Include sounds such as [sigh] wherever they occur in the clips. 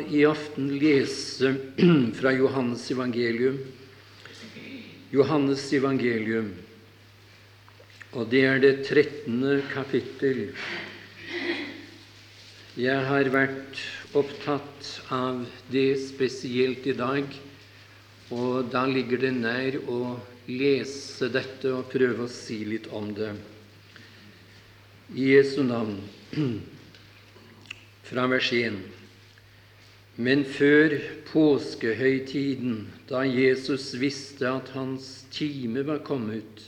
i aften lese [clears throat] fra Johannes evangelium. Johannes evangelium, og det er det trettende kapittel. Jeg har vært opptatt av det spesielt i dag, og da ligger det nær å lese dette og prøve å si litt om det. I Jesu navn, [clears throat] fra vers 1. Men før påskehøytiden, da Jesus visste at hans time var kommet,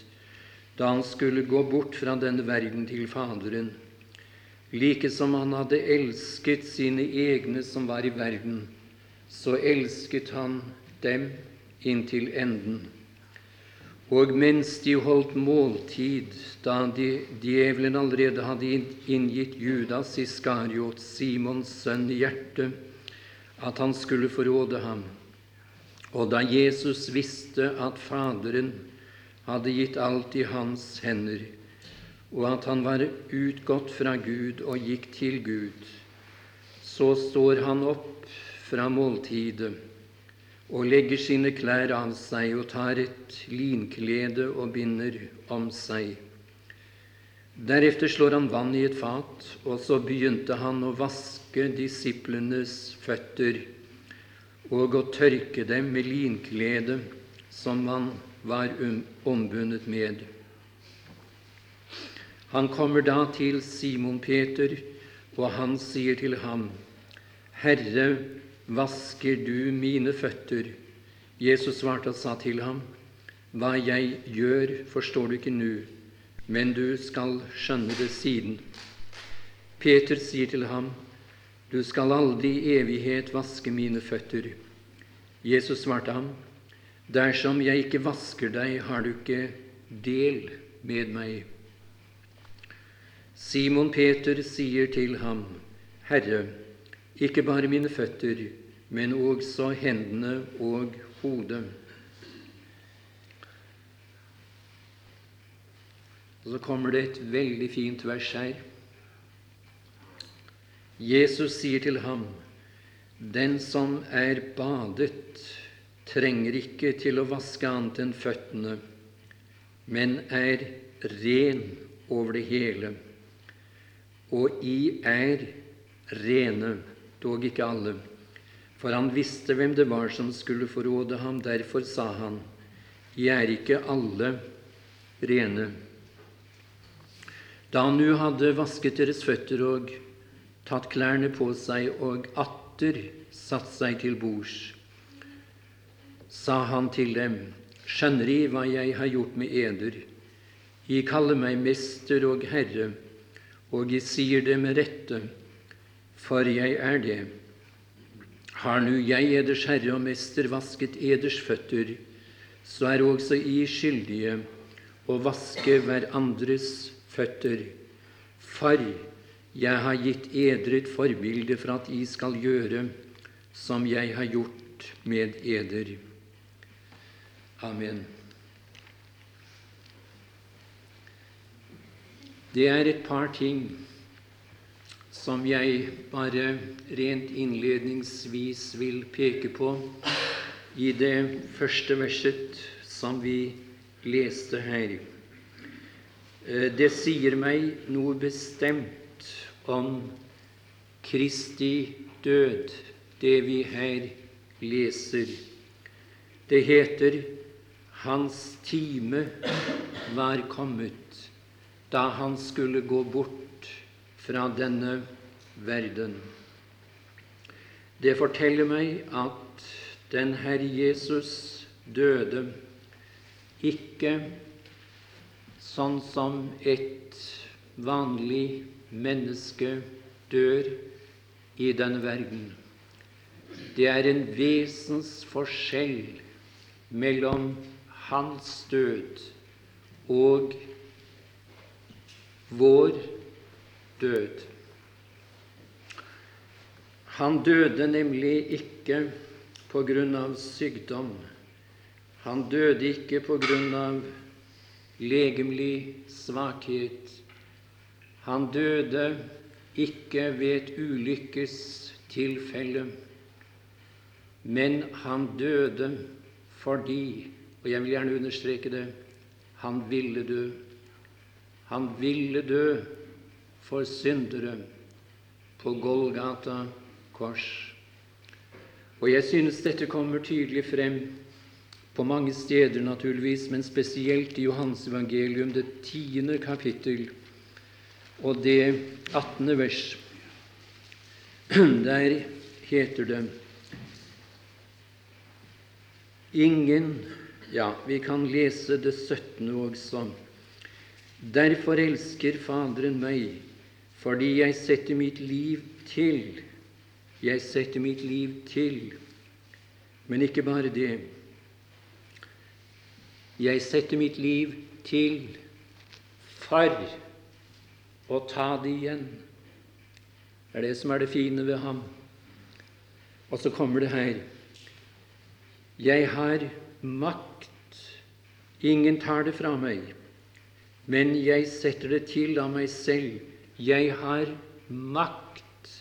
da han skulle gå bort fra denne verden til Faderen, like som han hadde elsket sine egne som var i verden, så elsket han dem inntil enden. Og mens de holdt måltid, da de, djevelen allerede hadde inngitt Judas Iskariot, Simons sønn, i hjertet, at han skulle forråde ham. Og da Jesus visste at Faderen hadde gitt alt i hans hender, og at han var utgått fra Gud og gikk til Gud, så står han opp fra måltidet og legger sine klær av seg og tar et linklede og binder om seg. Deretter slår han vann i et fat, og så begynte han å vaske disiplenes føtter og å tørke dem med linkledet som han var um, ombundet med. Han kommer da til Simon Peter, og han sier til ham, Herre, vasker du mine føtter? Jesus svarte og sa til ham, Hva jeg gjør, forstår du ikke nå men du skal skjønne det siden. Peter sier til ham, Du skal aldri i evighet vaske mine føtter. Jesus svarte ham, Dersom jeg ikke vasker deg, har du ikke del med meg. Simon Peter sier til ham, Herre, ikke bare mine føtter, men også hendene og hodet. Og så kommer det et veldig fint vers her. Jesus sier til ham, 'Den som er badet, trenger ikke til å vaske annet enn føttene, men er ren over det hele. Og i er rene, dog ikke alle. For han visste hvem det var som skulle forråde ham. Derfor sa han, I er ikke alle rene. Da han nå hadde vasket deres føtter og tatt klærne på seg og atter satt seg til bords, sa han til dem, Skjønner I hva jeg har gjort med eder? I kaller meg mester og herre, og I sier det med rette, for jeg er det. Har nu jeg, eders herre og mester, vasket eders føtter, så er også I skyldige å vaske hverandres føtter. For jeg har gitt eder et forbilde for at I skal gjøre som jeg har gjort med eder. Amen. Det er et par ting som jeg bare rent innledningsvis vil peke på i det første verset som vi leste her. Eh, det sier meg noe bestemt om Kristi død, det vi her leser. Det heter hans time var kommet da han skulle gå bort fra denne verden. Det forteller meg at den Herre Jesus døde ikke sånn som et vanlig menneske dør i denne verden. Det er en vesensforskjell mellom hans død og vår død. Han døde nemlig ikke på grunn av sykdom. Han døde ikke på grunn av legemlig svakhet. Han døde ikke ved et ulykkestilfelle, Men han døde fordi Og jeg vil gjerne understreke det han ville dø. Han ville dø for syndere på Golgata kors. Og jeg synes dette kommer tydelig frem på mange steder, naturligvis, men spesielt i Johans evangelium, det tiende kapittel og det attende vers. [clears throat] Der heter det Ingen Ja, vi kan lese det syttende også. Derfor elsker Faderen meg, fordi jeg setter mitt liv til. Jeg setter mitt liv til. Men ikke bare det. Jeg setter mitt liv til for å ta det igjen. Det er det som er det fine ved ham. Og så kommer det her Jeg har makt. Ingen tar det fra meg, men jeg setter det til av meg selv. Jeg har makt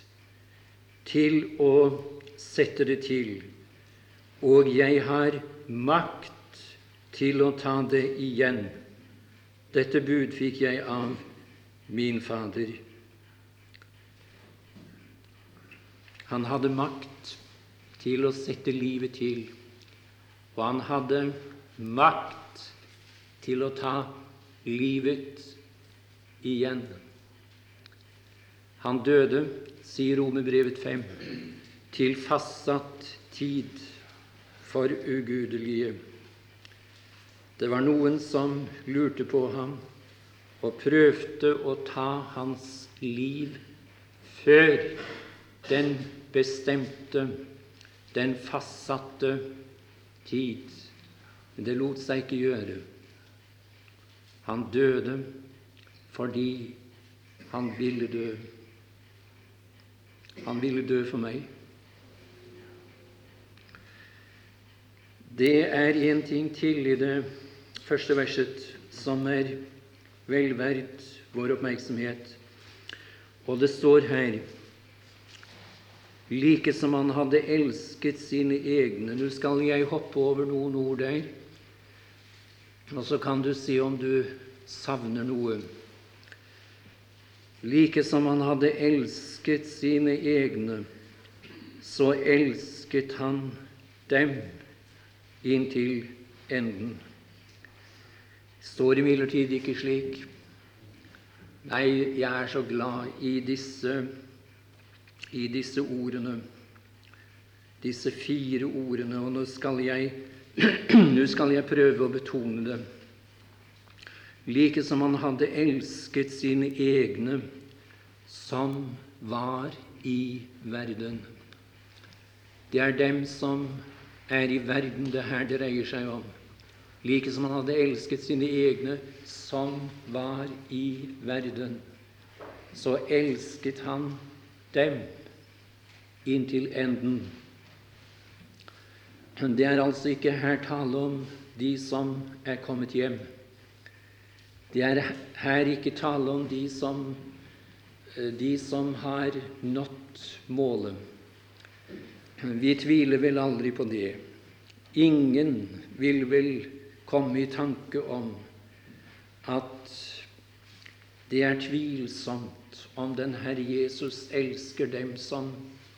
til å sette det til, og jeg har makt til å ta det igjen. Dette bud fikk jeg av min Fader. Han hadde makt til å sette livet til, og han hadde makt til å ta livet igjen. Han døde, sier Romerbrevet 5, til fastsatt tid for ugudelige. Det var noen som lurte på ham og prøvde å ta hans liv før den bestemte, den fastsatte tid. Men det lot seg ikke gjøre. Han døde fordi han ville dø. Han ville dø for meg. Det er en ting til i det første verset som er vel verdt vår oppmerksomhet. Og det står her like som han hadde elsket sine egne. Nå skal jeg hoppe over noen ord der, og så kan du si om du savner noe. Like som han hadde elsket sine egne, så elsket han dem inntil enden. Står imidlertid ikke slik. Nei, jeg er så glad i disse, i disse ordene, disse fire ordene, og nå skal jeg, [clears throat] nå skal jeg prøve å betone det. Like som han hadde elsket sine egne som var i verden. Det er dem som er i verden det her dreier seg om like som han hadde elsket sine egne som var i verden, så elsket han dem inntil enden. Det er altså ikke her tale om de som er kommet hjem. Det er her ikke tale om de som, de som har nådd målet. Vi tviler vel aldri på det. Ingen vil vel komme i tanke om at det er tvilsomt om den Herre Jesus elsker dem som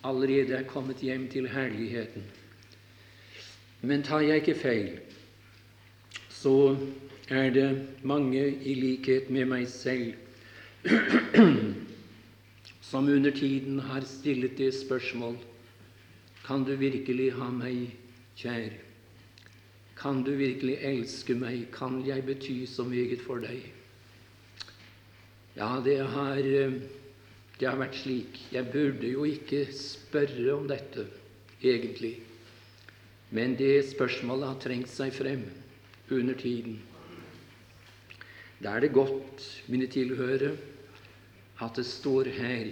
allerede er kommet hjem til herligheten. Men tar jeg ikke feil, så er det mange i likhet med meg selv [clears throat] som under tiden har stillet det spørsmål Kan du virkelig ha meg kjær? Kan du virkelig elske meg? Kan jeg bety så meget for deg? Ja, det har, eh, det har vært slik. Jeg burde jo ikke spørre om dette, egentlig. Men det spørsmålet har trengt seg frem under tiden. Da er det godt, mine tilhørere, at det står her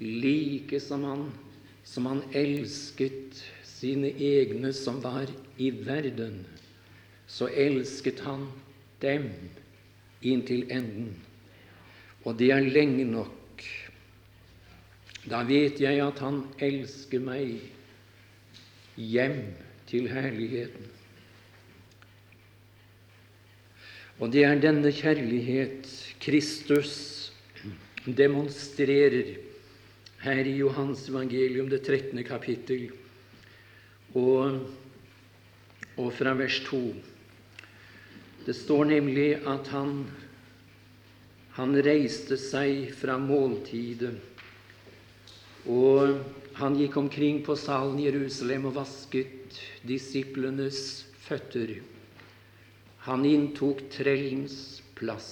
like som han, som han elsket sine egne som var i verden, så elsket han dem inntil enden. Og det er lenge nok. Da vet jeg at han elsker meg hjem til herligheten. Og det er denne kjærlighet Kristus demonstrerer her i Johans evangelium, det 13. kapittel, og, og fra vers 2. Det står nemlig at han, han reiste seg fra måltidet, og han gikk omkring på salen i Jerusalem og vasket disiplenes føtter. Han inntok trellens plass.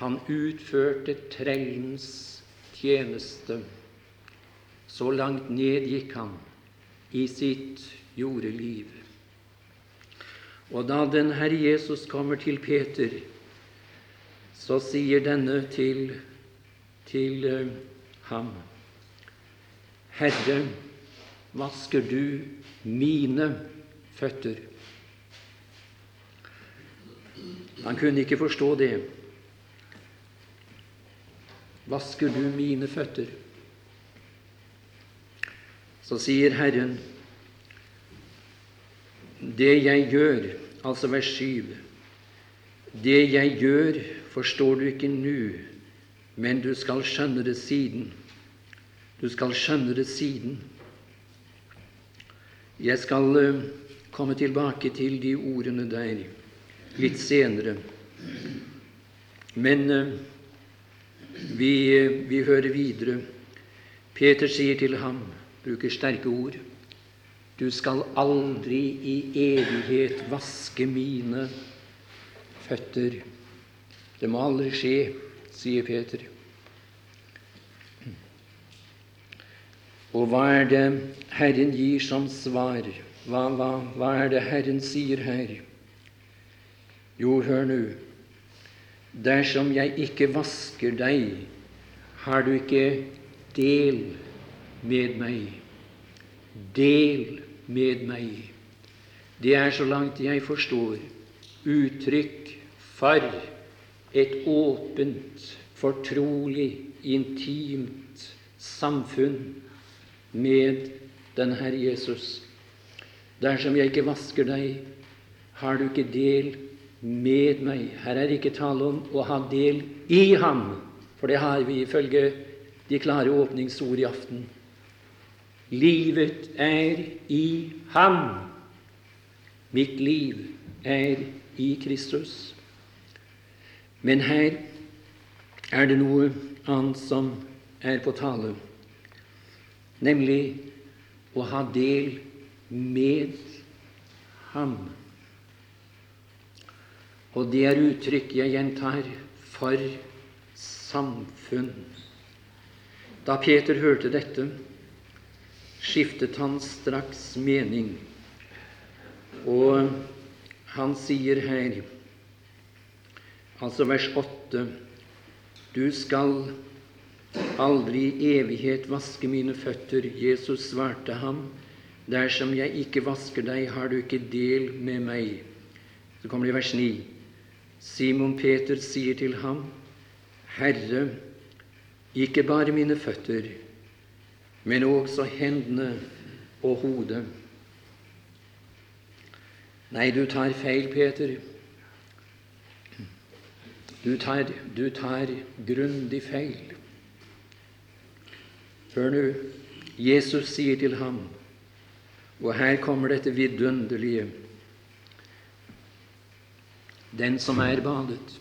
Han utførte trellens tjeneste. Så langt ned gikk han i sitt jordeliv. Og da den Herre Jesus kommer til Peter, så sier denne til, til uh, ham Herre, vasker du mine føtter? Han kunne ikke forstå det. Vasker du mine føtter? Så sier Herren, det jeg gjør, altså vers 7, det jeg gjør, forstår du ikke nå, men du skal skjønne det siden. Du skal skjønne det siden. Jeg skal uh, komme tilbake til de ordene der litt senere. Men uh, vi, vi hører videre. Peter sier til ham, bruker sterke ord, du skal aldri i evighet vaske mine føtter. Det må aldri skje, sier Peter. Og hva er det Herren gir som svar? Hva, hva, hva er det Herren sier her? Jo, hør nå. Dersom jeg ikke vasker deg, har du ikke del med meg. Del med meg. Det er, så langt jeg forstår, uttrykk for et åpent, fortrolig, intimt samfunn med den Herre Jesus. Dersom jeg ikke vasker deg, har du ikke del med meg. Her er det ikke tale om å ha del i ham, for det har vi ifølge de klare åpningsord i aften. Livet er i ham. Mitt liv er i Kristus. Men her er det noe annet som er på tale, nemlig å ha del med ham. Og det er uttrykk, jeg gjentar, for samfunn. Da Peter hørte dette, skiftet han straks mening. Og han sier her, altså vers 8, du skal aldri i evighet vaske mine føtter. Jesus svarte ham, dersom jeg ikke vasker deg, har du ikke del med meg. Så kommer det i vers 9. Simon Peter sier til ham, Herre, ikke bare mine føtter, men også hendene og hodet. Nei, du tar feil, Peter. Du tar, du tar grundig feil. Hør nå, Jesus sier til ham, og her kommer dette vidunderlige den som er badet.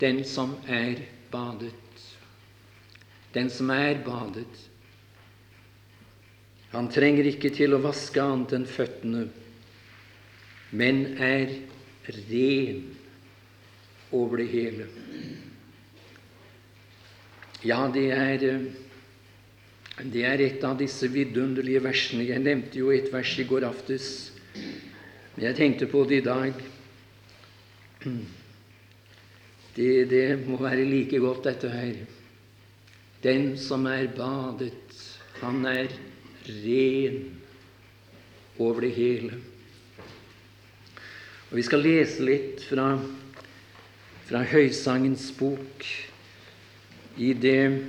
Den som er badet. Den som er badet. Han trenger ikke til å vaske annet enn føttene, men er ren over det hele. Ja, det er, det er et av disse vidunderlige versene. Jeg nevnte jo et vers i går aftes, men jeg tenkte på det i dag. [clears throat] Det, det må være like godt, dette her. Den som er badet, han er ren over det hele. Og Vi skal lese litt fra, fra Høysangens bok i det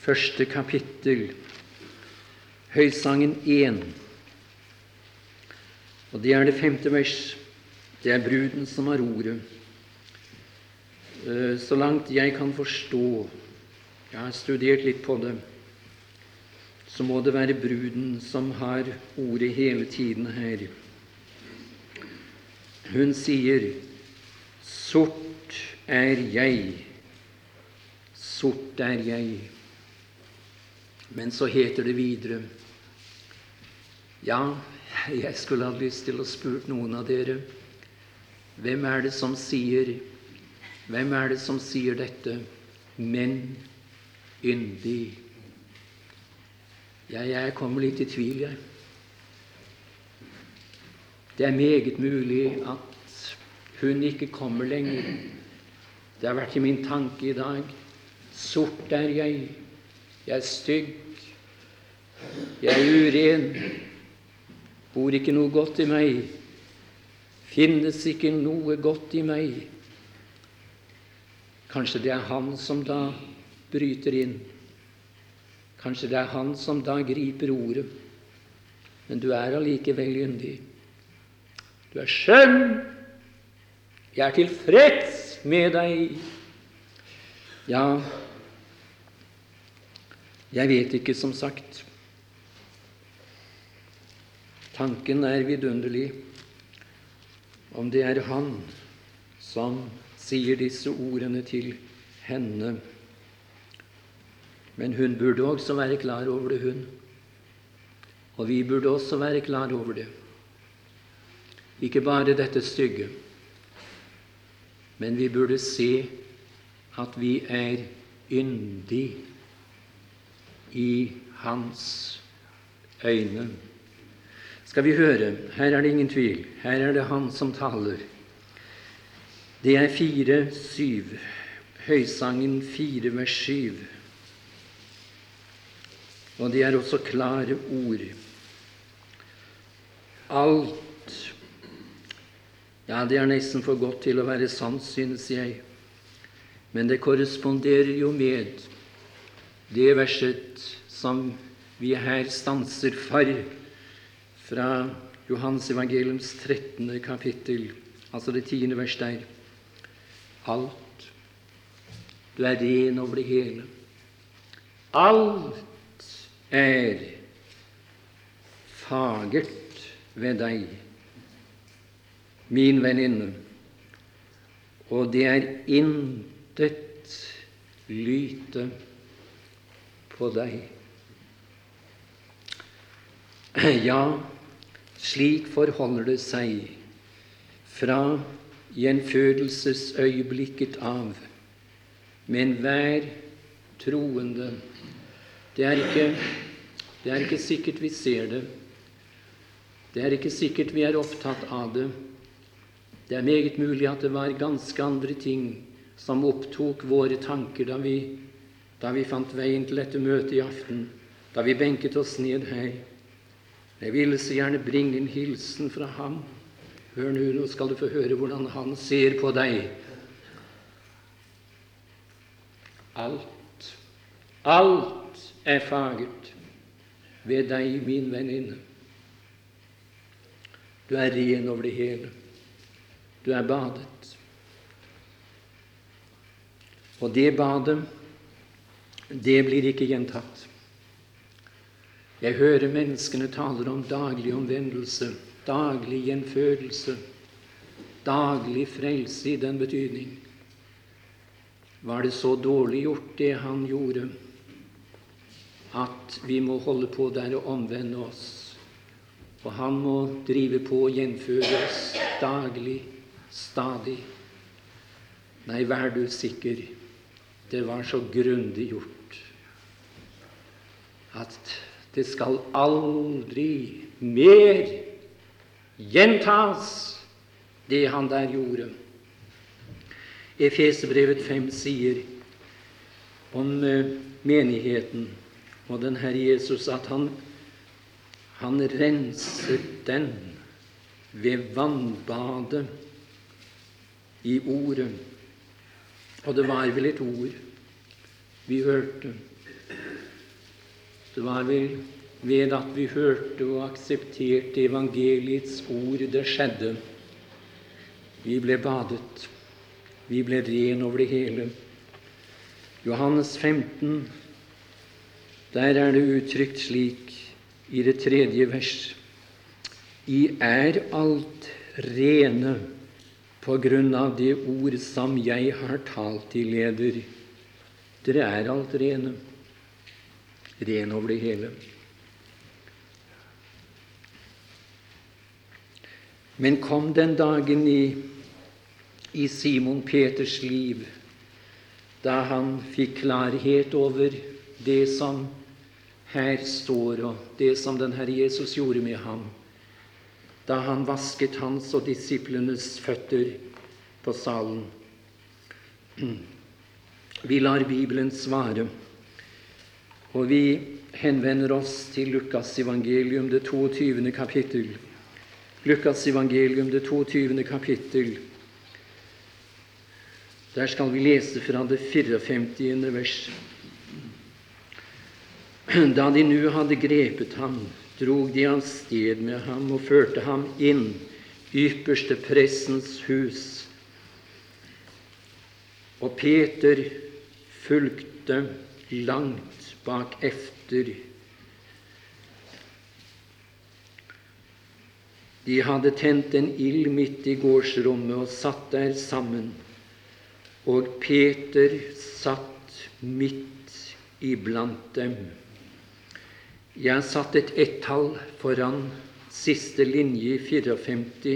første kapittel. Høysangen 1, Og det er det femte vers. Det er bruden som har ordet. Eh, så langt jeg kan forstå, jeg har studert litt på det, så må det være bruden som har ordet hele tiden her. Hun sier, 'Sort er jeg, sort er jeg'. Men så heter det videre Ja, jeg skulle hatt lyst til å spurt noen av dere hvem er det som sier Hvem er det som sier dette? Men yndig. Ja, jeg kommer litt i tvil, jeg. Det er meget mulig at hun ikke kommer lenger. Det har vært i min tanke i dag. Sort er jeg. Jeg er stygg. Jeg er uren. Bor ikke noe godt i meg. Finnes ikke noe godt i meg. Kanskje det er han som da bryter inn. Kanskje det er han som da griper ordet. Men du er allikevel yndig. Du er skjønn. Jeg er tilfreds med deg. Ja, jeg vet ikke, som sagt. Tanken er vidunderlig om det er han som sier disse ordene til henne. Men hun burde også være klar over det, hun. Og vi burde også være klar over det. Ikke bare dette stygge, men vi burde se at vi er yndig i hans øyne. Skal vi høre? Her er det ingen tvil. Her er det han som taler. Det er fire syv. Høysangen fire vers syv. Og det er også klare ord. Alt Ja, det er nesten for godt til å være sant, synes jeg. Men det korresponderer jo med det verset som vi her stanser for, fra Johans evangeliums 13. kapittel, altså det tiende vers der. Alt. Du er ren over det hele. Alt er fagert ved deg, min venninne, og det er intet lyte på deg. [clears throat] Ja, slik forholder det seg fra gjenfødelsesøyeblikket av med enhver troende det er, ikke, det er ikke sikkert vi ser det. Det er ikke sikkert vi er opptatt av det. Det er meget mulig at det var ganske andre ting som opptok våre tanker da vi, da vi fant veien til dette møtet i aften, da vi benket oss ned her. Jeg ville så gjerne bringe en hilsen fra ham. Hør nå, nå skal du få høre hvordan han ser på deg. Alt, alt er fagert ved deg, min venninne. Du er ren over det hele. Du er badet. Og det badet, det blir ikke gjentatt. Jeg hører menneskene taler om daglig omvendelse, daglig gjenfødelse, daglig frelse i den betydning. Var det så dårlig gjort, det han gjorde? at vi må holde på der og omvende oss. Og han må drive på og gjenføre oss daglig, stadig. Nei, vær du sikker, det var så grundig gjort at det skal aldri mer gjentas, det han der gjorde. Efesebrevet 5 sier om eh, menigheten og den Herre Jesus at han, han renset den ved vannbadet i ordet. Og det var vel et ord vi hørte. Det var vel ved at vi hørte og aksepterte evangeliets ord. Det skjedde. Vi ble badet. Vi ble ren over det hele. Johannes 15, der er det uttrykt slik i det tredje vers I er alt rene på grunn av det ord som jeg har talt til leder. Dere er alt rene. Ren over det hele. Men kom den dagen i, i Simon Peters liv da han fikk klarhet over det som her står, og det som den Herre Jesus gjorde med ham, da han vasket hans og disiplenes føtter på salen. [clears throat] Vi lar Bibelen svare, og vi henvender oss til Lukas evangelium, det 22. kapittel. Lukas evangelium, det 22. kapittel. Der skal vi lese fra det 54. vers. Da de nu hadde grepet ham, drog de av sted med ham og førte ham inn ypperste pressens hus. Og Peter fulgte langt bak efter De hadde tent en ild midt i gårdsrommet og satt der sammen. Og Peter satt midt iblant dem. Jeg satt et ett-tall foran siste linje i 54,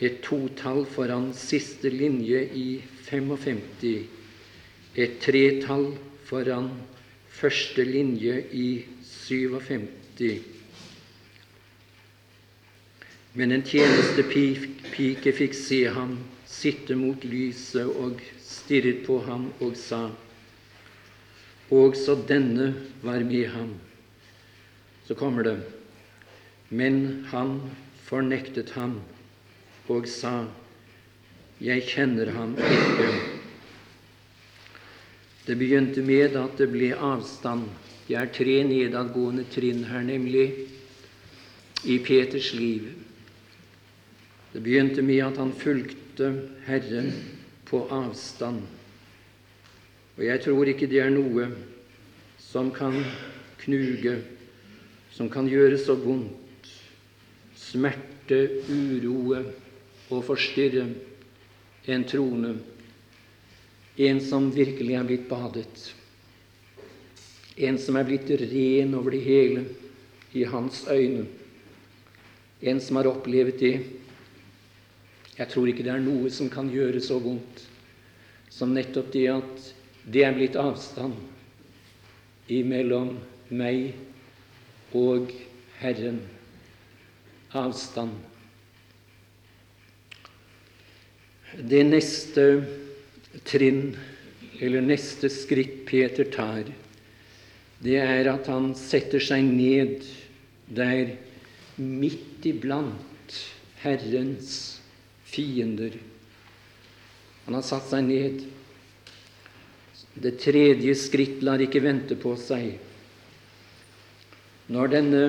et totall foran siste linje i 55, et tretall foran første linje i 57. Men en tjenestepike fikk se ham sitte mot lyset og stirret på ham og sa:" Også denne var med ham. Så kommer det. Men han fornektet ham og sa:" Jeg kjenner ham ikke. Det begynte med at det ble avstand. Det er tre nedadgående trinn her, nemlig, i Peters liv. Det begynte med at han fulgte Herren på avstand. Og jeg tror ikke det er noe som kan knuge, som kan gjøre så vondt, smerte, uroe og forstyrre en troende, en som virkelig er blitt badet, en som er blitt ren over det hele i hans øyne, en som har opplevd det jeg tror ikke det er noe som kan gjøre så vondt som nettopp det at det er blitt avstand imellom meg og Herren. Avstand. Det neste trinn, eller neste skritt Peter tar, det er at han setter seg ned der midt iblant Herrens fiender. Han har satt seg ned. Det tredje skritt lar ikke vente på seg. Når denne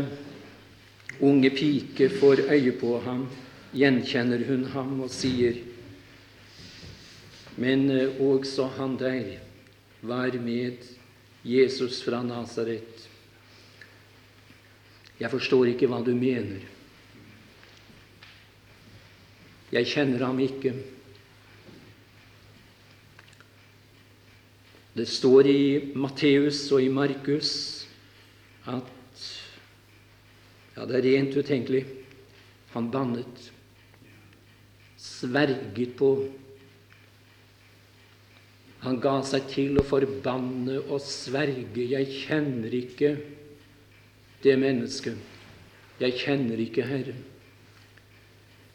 unge pike får øye på ham, gjenkjenner hun ham og sier Men eh, også han der var med Jesus fra Nasaret. Jeg forstår ikke hva du mener. Jeg kjenner ham ikke. Det står i Matteus og i Markus at Ja, det er rent utenkelig. Han bannet, sverget på Han ga seg til å forbanne og sverge. Jeg kjenner ikke det mennesket. Jeg kjenner ikke Herren.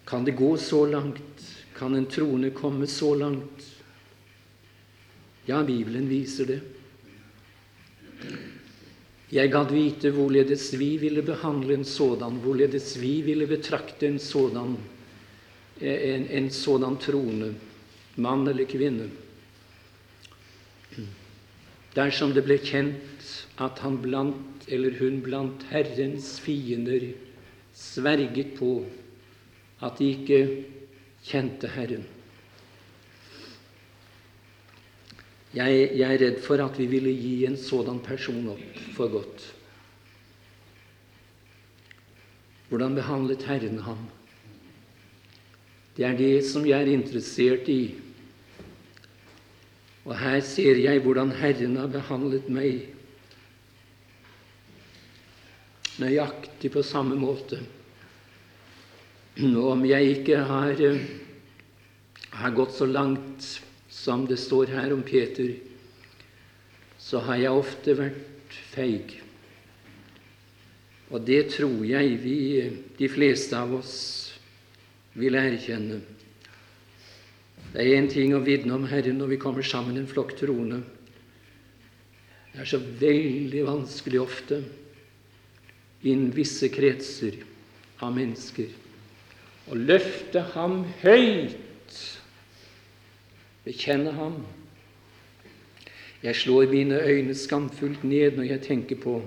Kan det gå så langt? Kan en troende komme så langt? Ja, Bibelen viser det. Jeg gadd vite hvorledes vi ville behandle en sådan, hvorledes vi ville betrakte en sådan, en, en sådan troende, mann eller kvinne. Dersom det ble kjent at han blant eller hun blant Herrens fiender sverget på at de ikke kjente Herren. Jeg, jeg, er redd for at vi ville gi en sådan person opp for godt. Hvordan behandlet Herren ham? Det er det som jeg er interessert i. Og her ser jeg hvordan Herren har behandlet meg. Nøyaktig på samme måte. Og om jeg ikke har, eh, har gått så langt som det står her om Peter, så har jeg ofte vært feig. Og det tror jeg vi, de fleste av oss, vil erkjenne. Det er én ting å vitne om Herren når vi kommer sammen en flokk troende. Det er så veldig vanskelig ofte innen visse kretser av mennesker å løfte ham høyt, bekjenne ham. Jeg slår mine øyne skamfullt ned når jeg tenker på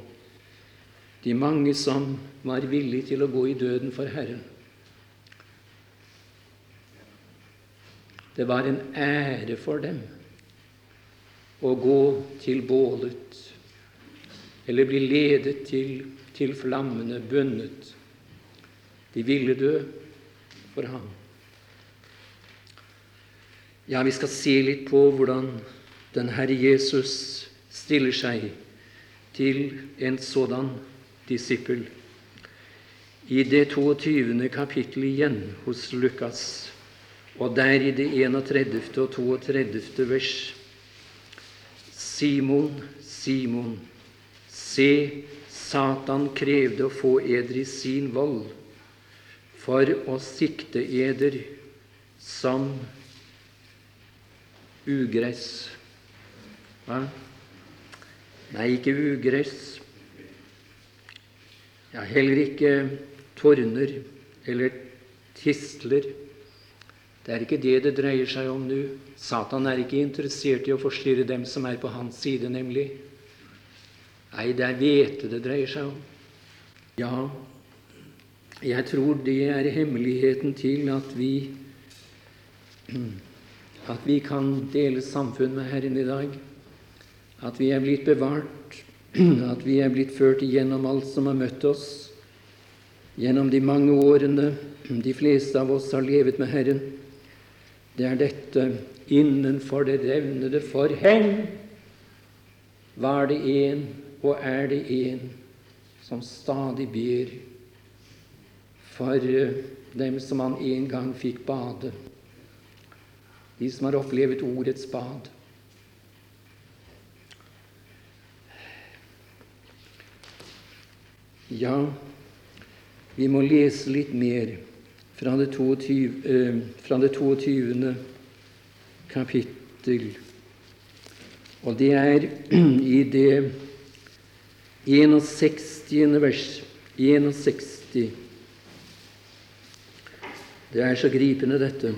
de mange som var villige til å gå i døden for Herren. Det var en ære for dem å gå til bålet eller bli ledet til, til flammene, bundet. De ville dø for ham. Ja, vi skal se litt på hvordan den Herre Jesus stiller seg til en sådan disippel. I det 22. kapittelet igjen hos Lukas og der i det 31. og 32. vers Simon, Simon, se, Satan krevde å få eder i sin vold for å sikte eder som ugress. Hva? Nei, ikke ugress. Ja, heller ikke torner eller tistler. Det er ikke det det dreier seg om nå. Satan er ikke interessert i å forstyrre dem som er på hans side, nemlig. Nei, det er hvete det dreier seg om. Ja, jeg tror det er hemmeligheten til at vi [clears throat] at vi kan dele samfunn med Herren i dag. At vi er blitt bevart, [clears throat] at vi er blitt ført igjennom alt som har møtt oss. Gjennom de mange årene [clears throat] de fleste av oss har levet med Herren det er dette innenfor det revnede forheng var det en og er det en som stadig ber for eh, dem som han en gang fikk bade, de som har opplevd ordets bad. Ja, vi må lese litt mer fra det 22, eh, fra det 22. kapittel. Og det er [clears throat] i det 61. vers 61. Det er så gripende, dette.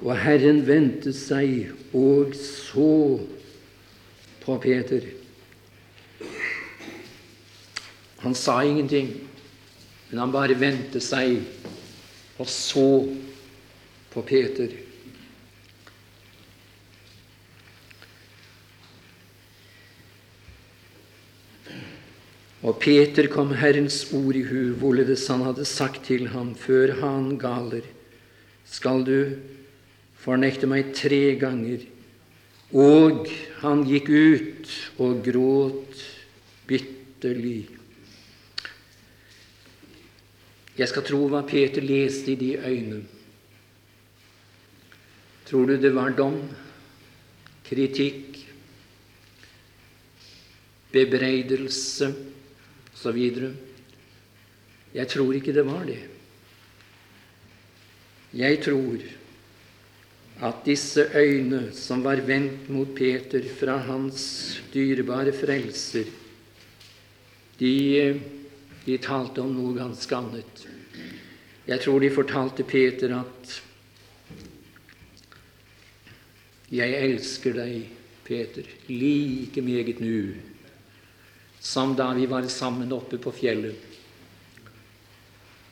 Og Herren vendte seg og så på Peter. Han sa ingenting, men han bare vendte seg og så på Peter. Og Peter kom Herrens ord i hu, hvorledes han hadde sagt til ham før han galer, skal du fornekte meg tre ganger. Og han gikk ut og gråt bitterlig. Jeg skal tro hva Peter leste i de øynene. Tror du det var dom, kritikk, bebreidelse osv.? Jeg tror ikke det var det. Jeg tror at disse øyne som var vendt mot Peter fra hans dyrebare frelser, de de talte om noe ganske annet. Jeg tror de fortalte Peter at 'Jeg elsker deg, Peter, like meget nu som da vi var sammen oppe på fjellet.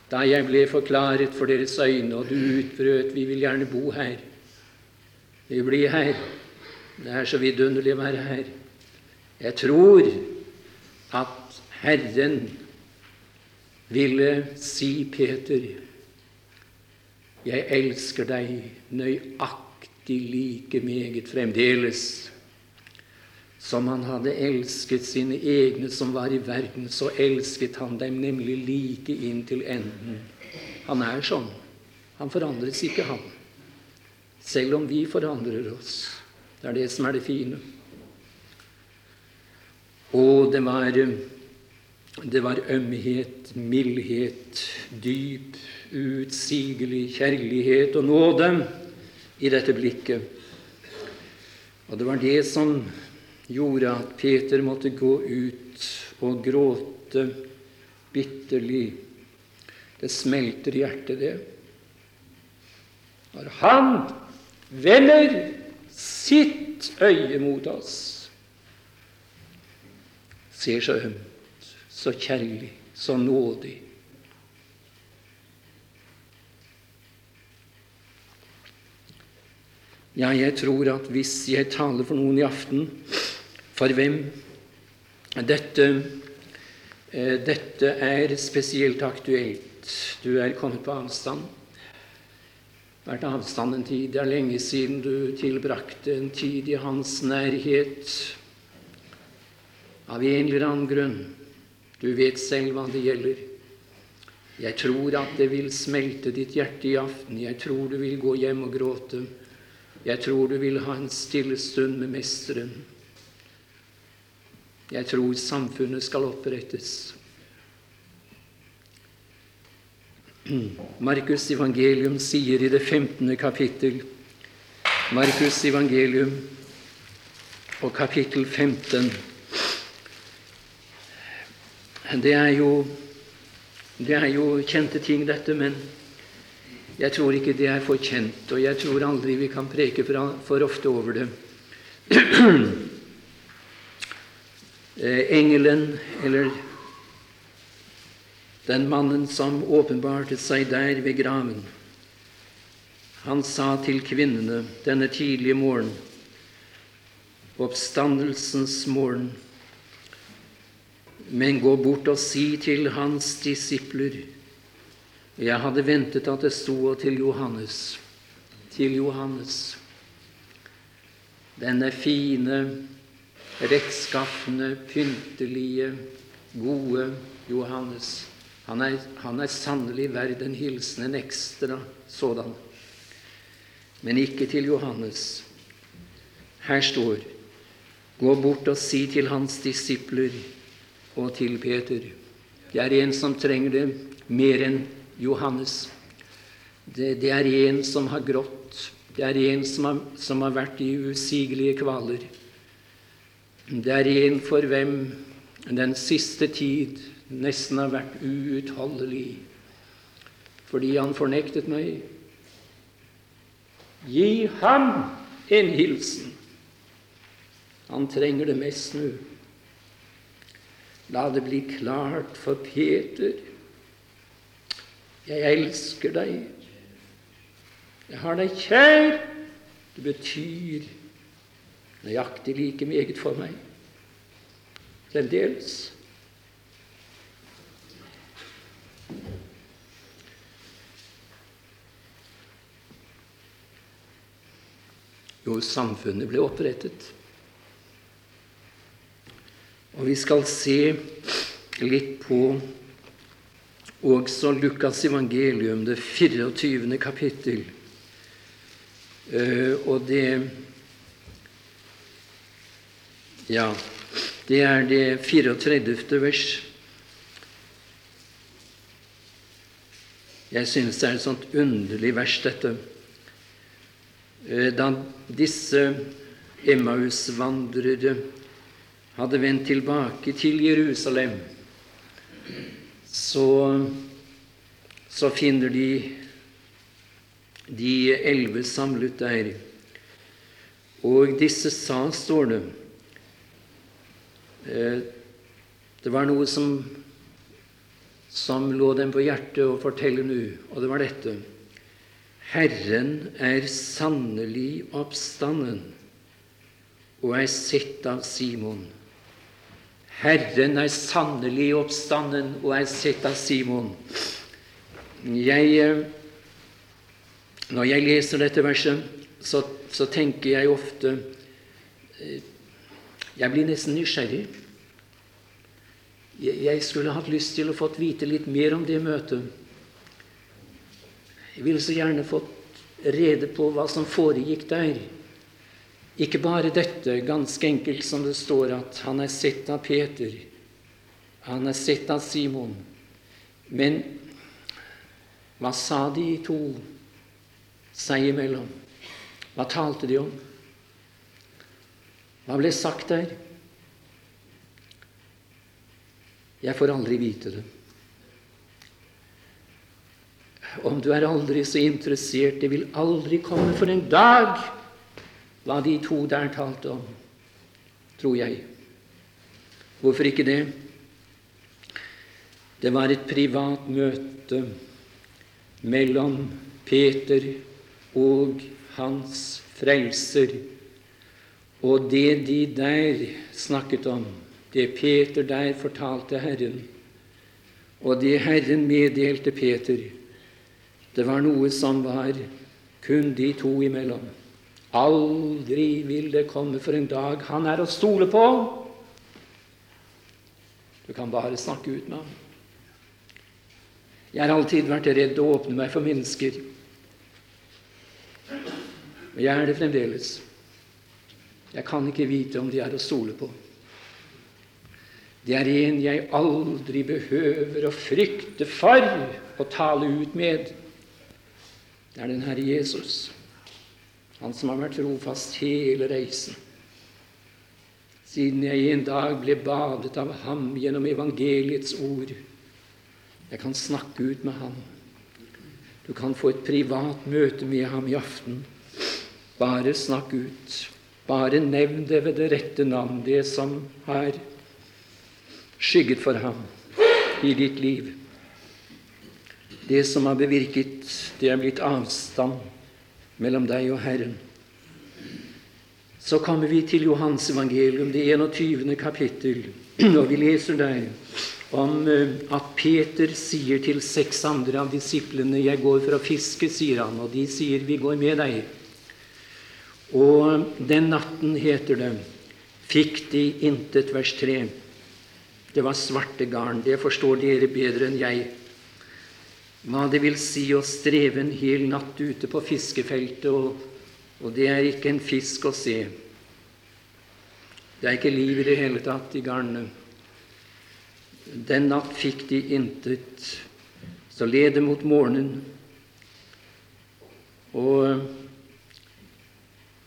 Da jeg ble forklaret for deres øyne, og du utbrøt 'Vi vil gjerne bo her'. Vi blir her. Det er så vidunderlig å være her. Jeg tror at Herren ville si Peter, 'Jeg elsker deg nøyaktig like meget fremdeles' som han hadde elsket sine egne som var i verden, så elsket han dem nemlig like inn til enden. Han er sånn. Han forandres ikke, han. Selv om vi forandrer oss. Det er det som er det fine. Og det var, det var ømhet, mildhet, dyp, utsigelig kjærlighet og nåde i dette blikket. Og det var det som gjorde at Peter måtte gå ut og gråte bitterlig. Det smelter i hjertet, det. Når han vender sitt øye mot oss, ser så ømt, så kjærlig, så nådig. Ja, jeg tror at hvis jeg taler for noen i aften for hvem dette, eh, dette er spesielt aktuelt. Du er kommet på avstand. Vært avstand en tid. Det er lenge siden du tilbrakte en tid i hans nærhet. Av en eller annen grunn. Du vet selv hva det gjelder. Jeg tror at det vil smelte ditt hjerte i aften. Jeg tror du vil gå hjem og gråte. Jeg tror du vil ha en stille stund med Mesteren. Jeg tror samfunnet skal opprettes. [clears throat] Markus' evangelium sier i det 15. kapittel Markus' evangelium og kapittel 15 Det er jo, det er jo kjente ting, dette, men jeg tror ikke det er for kjent, og jeg tror aldri vi kan preke for, ofte over det. [clears throat] Eh, engelen, eller den mannen som åpenbarte seg der ved graven, han sa til kvinnene denne tidlige morgen, oppstandelsens morgen, men gå bort og si til hans disipler Jeg hadde ventet at det sto til Johannes, til Johannes, denne fine rettskaffende, pyntelige, gode Johannes. Han er, han er sannelig verd en hilsen, en ekstra sådan. Men ikke til Johannes. Her står Gå bort og si til hans disipler og til Peter. Det er en som trenger det mer enn Johannes. Det, det er en som har grått. Det er en som har, som har vært i usigelige kvaler. Det er en for hvem den siste tid nesten har vært uutholdelig fordi han fornektet meg. Gi ham en hilsen. Han trenger det mest nå. La det bli klart for Peter. Jeg elsker deg. Jeg har deg kjær. Det betyr nøyaktig like meget for meg fremdeles. Jo, samfunnet ble opprettet. Og vi skal se litt på også Lukas evangelium, det 24. kapittel. Eh, og det ja, det er det 34. vers. Jeg synes det er et sånt underlig vers, dette. Eh, da disse Emmaus-vandrere hadde vendt tilbake til Jerusalem, så, så finner de de elleve samlet der. Og disse sa, står det, Eh, Det var noe som, som lå dem på hjertet å fortelle nå, og det var dette. Herren er sannelig oppstanden og er sett av Simon. Herren er sannelig oppstanden og er sett av Simon. Jeg, eh, når jeg leser dette verset, så, så tenker jeg ofte eh, Jeg blir nesten nysgjerrig. Jeg skulle hatt lyst til å fått vite litt mer om det møtet. Jeg ville så gjerne fått rede på hva som foregikk der. Ikke bare dette, ganske enkelt som det står at han er sett av Peter, han er sett av Simon. Men hva sa de to seg imellom? Hva talte de om? Hva ble sagt der? Jeg får aldri vite det. Om du er aldri så interessert, det vil aldri komme for en dag hva de to der talte om, tror jeg. Hvorfor ikke det? Det var et privat møte mellom Peter og hans frelser. Og det de der snakket om, det Peter der fortalte Herren, og det Herren meddelte Peter, det var noe som var kun de to imellom. Aldri vil det komme for en dag han er å stole på. Du kan bare snakke ut med ham. Jeg har alltid vært redd å åpne meg for mennesker. Men jeg er det fremdeles. Jeg kan ikke vite om de er å stole på. Det er en jeg aldri behøver å frykte for å tale ut med. Det er den Herre Jesus, han som har vært trofast hele reisen. Siden jeg en dag ble badet av ham gjennom evangeliets ord. Jeg kan snakke ut med ham. Du kan få et privat møte med ham i aften. Bare snakk ut. Bare nevn det ved det rette navn, det som har skygget for ham i ditt liv. Det som har bevirket, det er blitt avstand mellom deg og Herren. Så kommer vi til Johans evangelium, det 21. kapittel, [clears throat] og vi leser der om eh, at Peter sier til seks andre av disiplene 'Jeg går for å fiske', sier han, og de sier 'Vi går med deg'. Og den natten, heter det, fikk de intet, vers 3. Det var svarte garn. Det forstår dere bedre enn jeg. Hva det vil si å streve en hel natt ute på fiskefeltet, og, og det er ikke en fisk å se. Det er ikke liv i det hele tatt i garnene. Den natt fikk de intet. Så led det mot morgenen. Og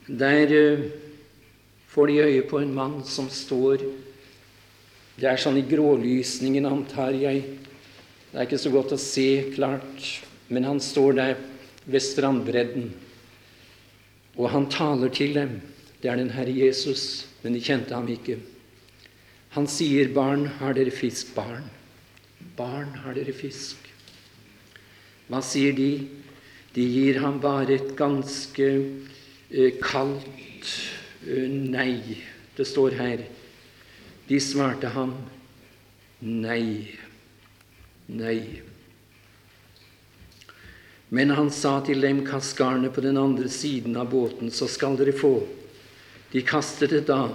der eh, får de øye på en mann som står det er sånn i grålysningen, antar jeg. Det er ikke så godt å se klart, men han står der ved strandbredden, og han taler til dem. Det er den Herre Jesus, men de kjente ham ikke. Han sier, 'Barn, har dere fisk?' Barn. Barn, har dere fisk? Hva sier de? De gir ham bare et ganske eh, kaldt eh, nei. Det står her de svarte ham nei, nei. Men han sa til dem, kast garnet på den andre siden av båten, så skal dere få. De kastet det da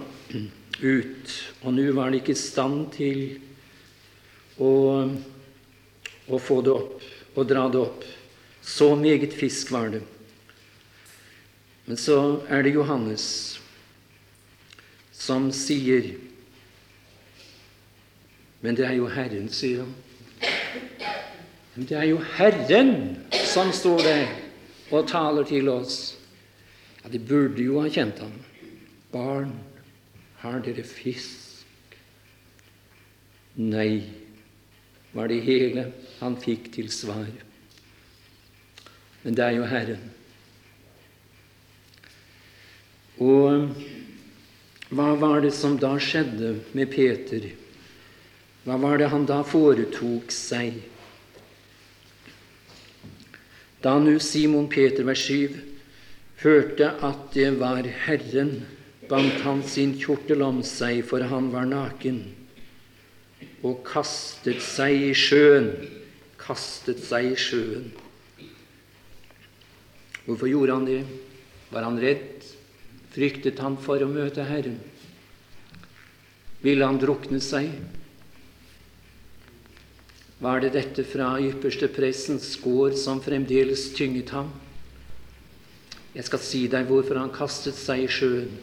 ut, og nå var de ikke i stand til å, å få det opp og dra det opp. Så meget fisk var det. Men så er det Johannes som sier men det er jo Herren, sier han. Det er jo Herren som står der og taler til oss. Ja, De burde jo ha kjent ham. Barn, har dere fisk? Nei, var det hele han fikk til svar. Men det er jo Herren. Og hva var det som da skjedde med Peter? Hva var det han da foretok seg? Da nu Simon Peter, vers 7, hørte at det var Herren, bandt han sin kjortel om seg, for han var naken, og kastet seg i sjøen. Kastet seg i sjøen. Hvorfor gjorde han det? Var han redd? Fryktet han for å møte Herren? Ville han drukne seg? Var det dette fra ypperste pressens gård som fremdeles tynget ham? Jeg skal si deg hvorfor han kastet seg i sjøen.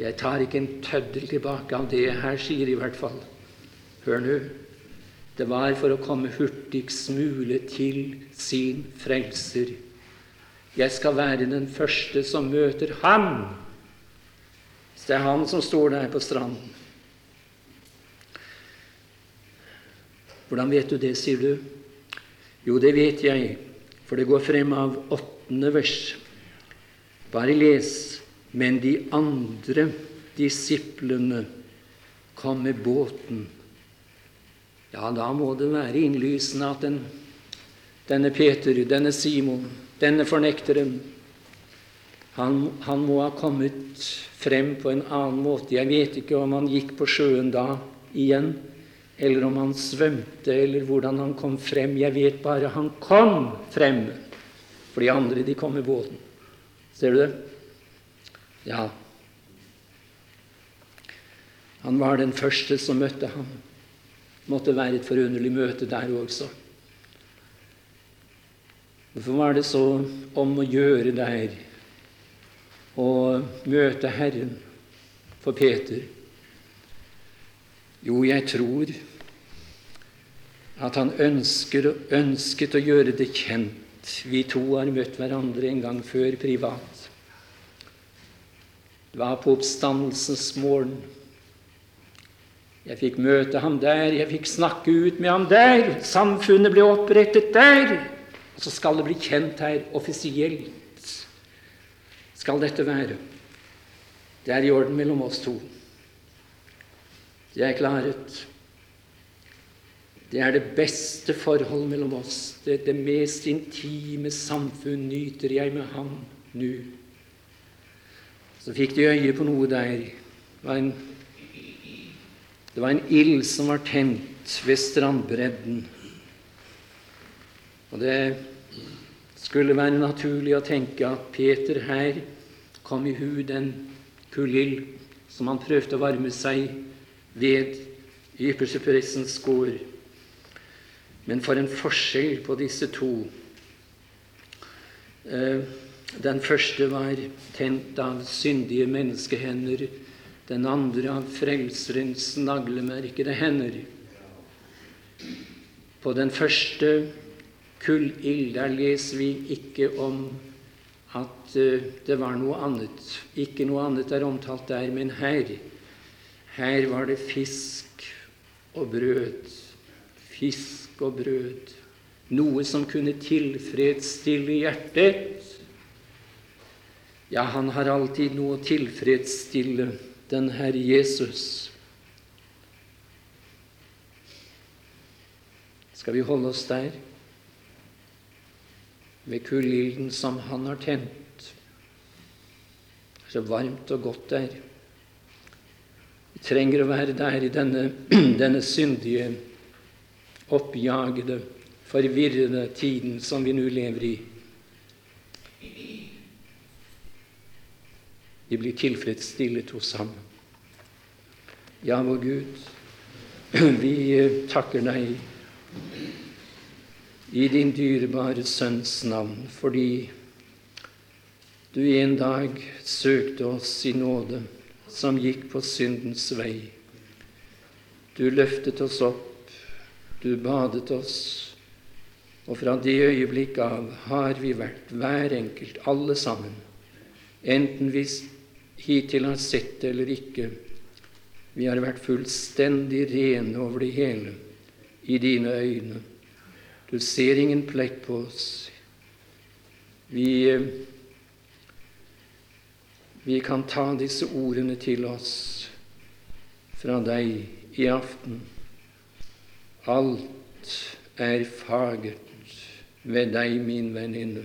Jeg tar ikke en tøddel tilbake av det jeg her sier, i hvert fall. Hør nå. Det var for å komme hurtigst mulig til sin frelser jeg skal være den første som møter ham. Så det er han som står der på stranden. Hvordan vet du det, sier du? Jo, det vet jeg, for det går frem av åttende vers. Bare les. Men de andre disiplene kom med båten. Ja, da må det være innlysende at den, denne Peter, denne Simon, denne fornekteren, han, han, må ha kommet frem på en annen måte. Jeg vet ikke om han gikk på sjøen da igjen, eller om han svømte, eller hvordan han kom frem. Jeg vet bare han kom frem, for de andre de kom med båten. Ser du det? Ja. Han var den første som møtte ham. Måtte være et forunderlig møte der også. Hvorfor var det så om å gjøre der å møte Herren for Peter? Jo, jeg tror at han ønsker, ønsket å gjøre det kjent. Vi to har møtt hverandre en gang før privat. Det var på oppstandelsens morgen. Jeg fikk møte ham der, jeg fikk snakke ut med ham der. Samfunnet ble opprettet der. Og så skal det bli kjent her offisielt. Skal dette være. Det er i orden mellom oss to. Det er klaret. Det er det beste forhold mellom oss. Det, det mest intime samfunn nyter jeg med ham nå. Så fikk de øye på noe der. Det var en, en ild som var tent ved strandbredden. Og det skulle være naturlig å tenke at Peter her kom i hu den kullild som han prøvde å varme seg ved i yppersteprestens gård. Men for en forskjell på disse to. Eh, den første var tent av syndige menneskehender. Den andre av Frelserens naglemerkede hender. På den første kullild. Der leser vi ikke om at eh, det var noe annet. Ikke noe annet er omtalt der, men her her var det fisk og brød. Fisk og brød. Noe som kunne tilfredsstille hjertet. Ja, han har alltid noe å tilfredsstille, den Herre Jesus. Skal vi holde oss der? ved kullilden som han har tent. Så varmt og godt der. Vi trenger å være der i denne, [clears throat] denne syndige, oppjagede, forvirrede tiden som vi nå lever i. Vi blir tilfredsstillet hos Ham. Ja, vår Gud, [clears throat] vi takker deg i din dyrebare Sønns navn, fordi du en dag søkte oss i nåde, som gikk på syndens vei. Du løftet oss opp, du badet oss, og fra det øyeblikk av har vi vært, hver enkelt, alle sammen, enten vi hittil har sett det eller ikke, vi har vært fullstendig rene over det hele i dine øyne. Du ser ingen plekk på oss. Vi, eh, vi kan ta disse ordene til oss fra deg i aften. Alt er fagert ved deg, min venninne.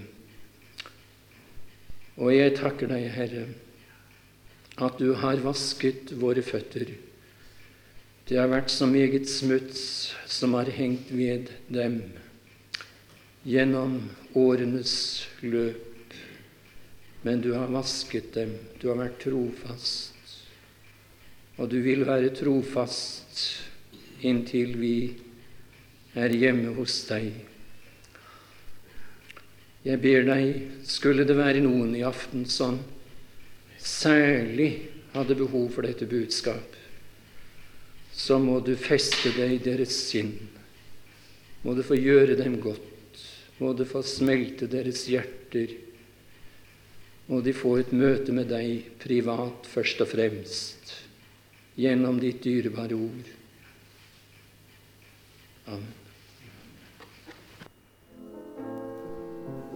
Og jeg takker deg, Herre, at du har vasket våre føtter. Det har vært så meget smuts som har hengt ved dem gjennom årenes løp. Men du har vasket dem, du har vært trofast, og du vil være trofast inntil vi er hjemme hos deg. Jeg ber deg, skulle det være noen i aften som særlig hadde behov for dette budskap, så må du feste deg i deres sinn. Må du få gjøre dem godt. Må du få smelte deres hjerter. Må de få et møte med deg privat først og fremst, gjennom ditt dyrebare ord. Amen.